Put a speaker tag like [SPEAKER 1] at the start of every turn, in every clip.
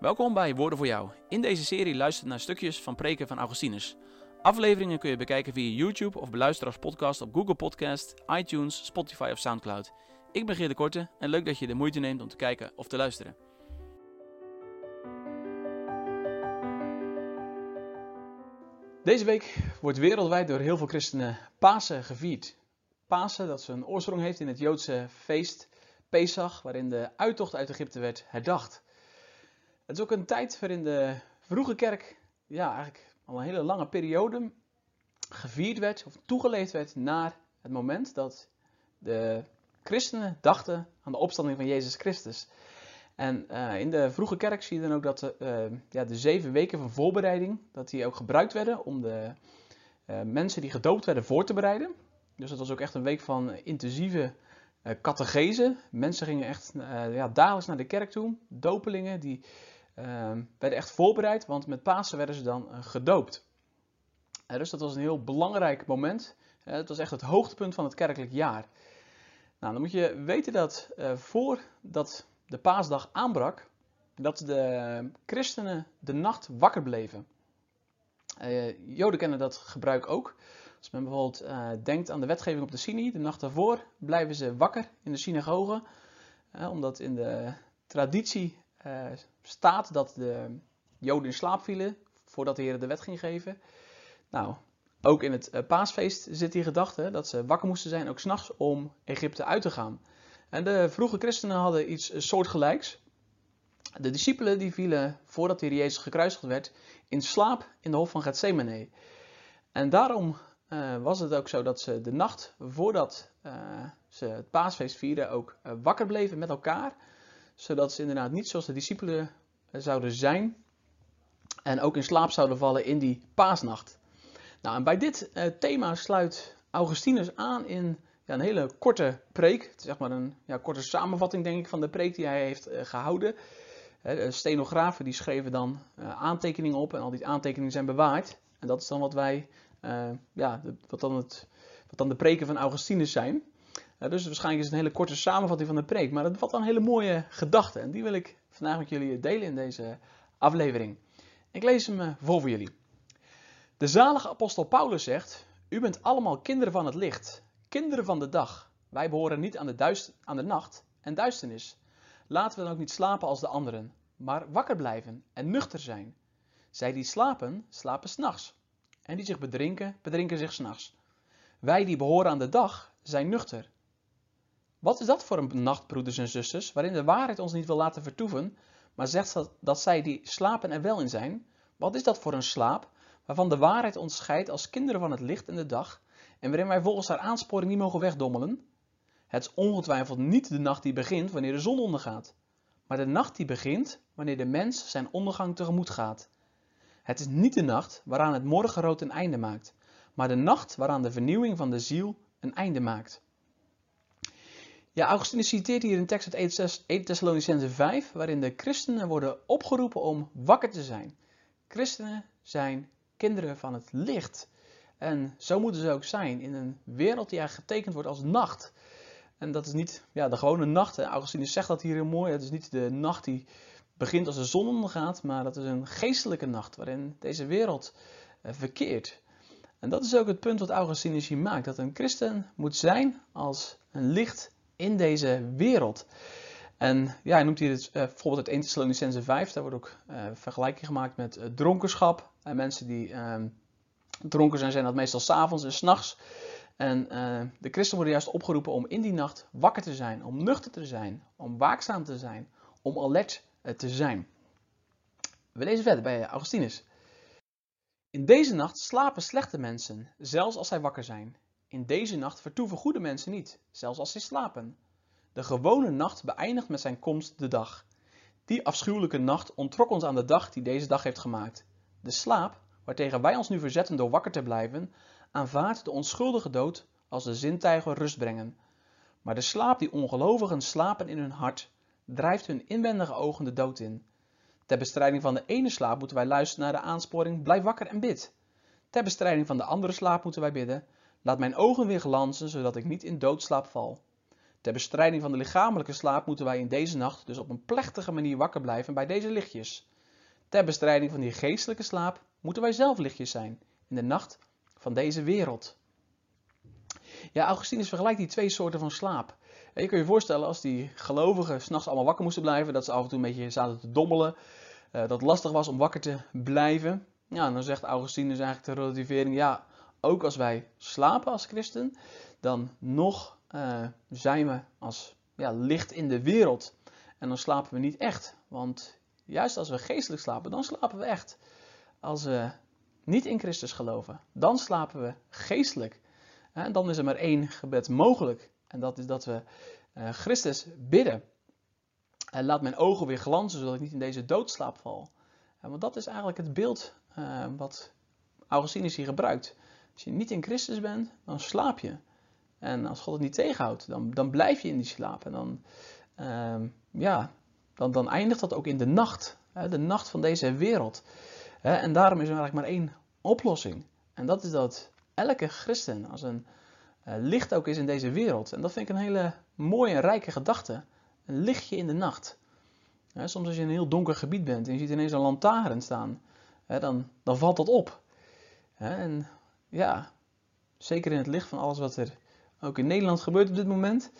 [SPEAKER 1] Welkom bij Woorden voor Jou. In deze serie luister je naar stukjes van preken van Augustinus. Afleveringen kun je bekijken via YouTube of beluisteren als podcast op Google Podcast, iTunes, Spotify of Soundcloud. Ik ben Geert de Korte en leuk dat je de moeite neemt om te kijken of te luisteren. Deze week wordt wereldwijd door heel veel christenen Pasen gevierd. Pasen, dat zijn oorsprong heeft in het Joodse feest Pesach, waarin de uittocht uit Egypte werd herdacht. Het is ook een tijd waarin de vroege kerk, ja, eigenlijk al een hele lange periode gevierd werd of toegeleefd werd naar het moment dat de christenen dachten aan de opstanding van Jezus Christus. En uh, in de vroege kerk zie je dan ook dat de, uh, ja, de zeven weken van voorbereiding, dat die ook gebruikt werden om de uh, mensen die gedoopt werden voor te bereiden. Dus dat was ook echt een week van intensieve catechese. Mensen gingen echt ja, dagelijks naar de kerk toe. Dopelingen die werden echt voorbereid, want met Pasen werden ze dan gedoopt. dus dat was een heel belangrijk moment. het was echt het hoogtepunt van het kerkelijk jaar. Nou, dan moet je weten dat voordat de paasdag aanbrak, dat de christenen de nacht wakker bleven. Joden kennen dat gebruik ook. Als men bijvoorbeeld denkt aan de wetgeving op de Sinai, de nacht daarvoor blijven ze wakker in de synagoge. Omdat in de traditie staat dat de Joden in slaap vielen voordat de Heer de wet ging geven. Nou, ook in het paasfeest zit die gedachte dat ze wakker moesten zijn, ook s'nachts, om Egypte uit te gaan. En de vroege christenen hadden iets soortgelijks. De discipelen die vielen, voordat de Heer Jezus gekruisigd werd, in slaap in de hof van Gethsemane. En daarom uh, was het ook zo dat ze de nacht voordat ze het paasfeest vierden ook wakker bleven met elkaar. Zodat ze inderdaad niet zoals de discipelen zouden zijn en ook in slaap zouden vallen in die paasnacht. Nou, en bij dit thema sluit Augustinus aan in ja, een hele korte preek. Zeg maar een ja, korte samenvatting, denk ik, van de preek die hij heeft uh, gehouden. de stenografen die schreven dan aantekeningen op en al die aantekeningen zijn bewaard. En dat is dan wat wij, ja, wat dan, het, wat dan de preken van Augustinus zijn. Dus waarschijnlijk is het een hele korte samenvatting van de preek, maar het bevat dan hele mooie gedachten. En die wil ik vandaag met jullie delen in deze aflevering. Ik lees hem voor voor jullie. De zalige apostel Paulus zegt: U bent allemaal kinderen van het licht Kinderen van de dag, wij behoren niet aan de, aan de nacht en duisternis. Laten we dan ook niet slapen als de anderen, maar wakker blijven en nuchter zijn. Zij die slapen, slapen s'nachts. En die zich bedrinken, bedrinken zich s'nachts. Wij die behoren aan de dag, zijn nuchter. Wat is dat voor een nacht, broeders en zusters, waarin de waarheid ons niet wil laten vertoeven, maar zegt dat, dat zij die slapen er wel in zijn? Wat is dat voor een slaap, waarvan de waarheid ons scheidt als kinderen van het licht en de dag, en waarin wij volgens haar aansporing niet mogen wegdommelen. Het is ongetwijfeld niet de nacht die begint wanneer de zon ondergaat, maar de nacht die begint wanneer de mens zijn ondergang tegemoet gaat. Het is niet de nacht waaraan het morgenrood een einde maakt, maar de nacht waaraan de vernieuwing van de ziel een einde maakt. Ja, Augustinus citeert hier een tekst uit 1 Thessalonicense 5, waarin de christenen worden opgeroepen om wakker te zijn. Christenen zijn kinderen van het licht. En zo moeten ze ook zijn in een wereld die eigenlijk getekend wordt als nacht. En dat is niet ja, de gewone nacht. Augustinus zegt dat hier heel mooi. Het is niet de nacht die begint als de zon ondergaat, maar dat is een geestelijke nacht waarin deze wereld eh, verkeert. En dat is ook het punt wat Augustinus hier maakt. Dat een christen moet zijn als een licht in deze wereld. En ja, hij noemt hier het, bijvoorbeeld uit 1 Thessalonicense 5. Daar wordt ook uh, vergelijking gemaakt met uh, dronkenschap. En mensen die ehm, dronken zijn, zijn dat meestal s'avonds en s'nachts. En de christenen worden juist opgeroepen om in die nacht wakker te zijn, om nuchter te zijn, om waakzaam te zijn, om alert te zijn. We lezen verder bij Augustinus. In deze nacht slapen slechte mensen, zelfs als zij wakker zijn. In deze nacht vertoeven goede mensen niet, zelfs als zij slapen. De gewone nacht beëindigt met zijn komst de dag. Die afschuwelijke nacht ontrok ons aan de dag die deze dag heeft gemaakt. De slaap waartegen wij ons nu verzetten door wakker te blijven, aanvaardt de onschuldige dood als de zintuigen rust brengen. Maar de slaap die ongelovigen slapen in hun hart, drijft hun inwendige ogen de dood in. Ter bestrijding van de ene slaap moeten wij luisteren naar de aansporing: blijf wakker en bid. Ter bestrijding van de andere slaap moeten wij bidden: laat mijn ogen weer glanzen, zodat ik niet in doodslaap val. Ter bestrijding van de lichamelijke slaap moeten wij in deze nacht dus op een plechtige manier wakker blijven bij deze lichtjes. Ter bestrijding van die geestelijke slaap moeten wij zelf lichtjes zijn in de nacht van deze wereld. Ja, Augustinus vergelijkt die twee soorten van slaap. je kunt je voorstellen als die gelovigen s'nachts allemaal wakker moesten blijven, dat ze af en toe een beetje zaten te dommelen, uh, dat het lastig was om wakker te blijven. Ja, dan zegt Augustinus eigenlijk de relativering, ja, ook als wij slapen als christen, dan nog uh, zijn we als ja, licht in de wereld. En dan slapen we niet echt. Want juist als we geestelijk slapen, dan slapen we echt. Als we niet in Christus geloven, dan slapen we geestelijk. En dan is er maar één gebed mogelijk. En dat is dat we uh, Christus bidden. En laat mijn ogen weer glanzen, zodat ik niet in deze doodslaap val. Want dat is eigenlijk het beeld uh, wat Augustinus hier gebruikt. Als je niet in Christus bent, dan slaap je. En als God het niet tegenhoudt, dan, dan blijf je in die slaap. En dan, uh, ja, dan, dan eindigt dat ook in de nacht. Hè, de nacht van deze wereld. Hè, en daarom is er eigenlijk maar één oplossing. En dat is dat elke christen als een uh, licht ook is in deze wereld. En dat vind ik een hele mooie en rijke gedachte. Een lichtje in de nacht. Hè, soms als je in een heel donker gebied bent en je ziet ineens een lantaarn staan, dan, dan valt dat op. en ja, zeker in het licht van alles wat er ook in Nederland gebeurt op dit moment,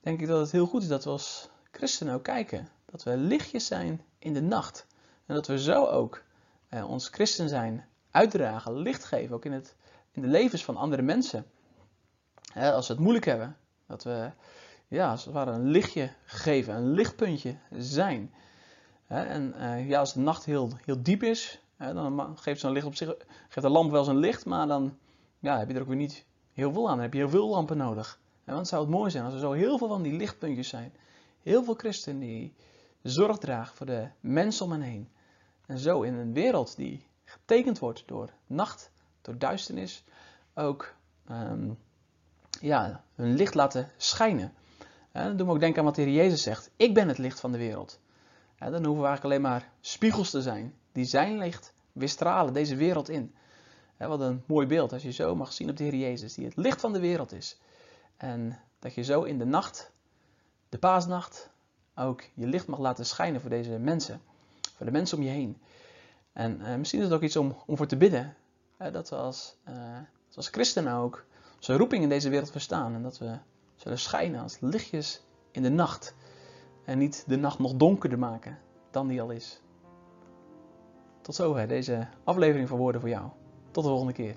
[SPEAKER 1] denk ik dat het heel goed is dat we als christenen ook kijken. Dat we lichtjes zijn in de nacht. En dat we zo ook eh, ons christen zijn uitdragen, licht geven, ook in, het, in de levens van andere mensen. als ze het moeilijk hebben, dat we ja, als het ware een lichtje geven, een lichtpuntje zijn. en eh, ja, als de nacht heel, heel diep is, dan geeft zo'n licht op zich, geeft lamp wel zijn licht, maar dan ja, heb je er ook weer niet heel veel aan. Dan heb je heel veel lampen nodig. want het zou het mooi zijn als er zo heel veel van die lichtpuntjes zijn. Heel veel christenen die zorg dragen voor de mensen om hen heen. En zo in een wereld die getekend wordt door nacht, door duisternis, ook ehm, ja, hun licht laten schijnen. En dan doen we ook denken aan wat de Heer Jezus zegt. Ik ben het licht van de wereld. Dan hoeven we eigenlijk alleen maar spiegels te zijn. Die zijn licht weer stralen deze wereld in wat een mooi beeld als je zo mag zien op de Heer Jezus, die het licht van de wereld is. En dat je zo in de nacht, de paasnacht, ook je licht mag laten schijnen voor deze mensen. Voor de mensen om je heen. En eh, misschien is het ook iets om, om voor te bidden. dat we als, uh, als christenen ook onze roeping in deze wereld verstaan. En dat we zullen schijnen als lichtjes in de nacht. En niet de nacht nog donkerder maken dan die al is. Tot zover deze aflevering van Woorden voor jou. Tot de volgende keer.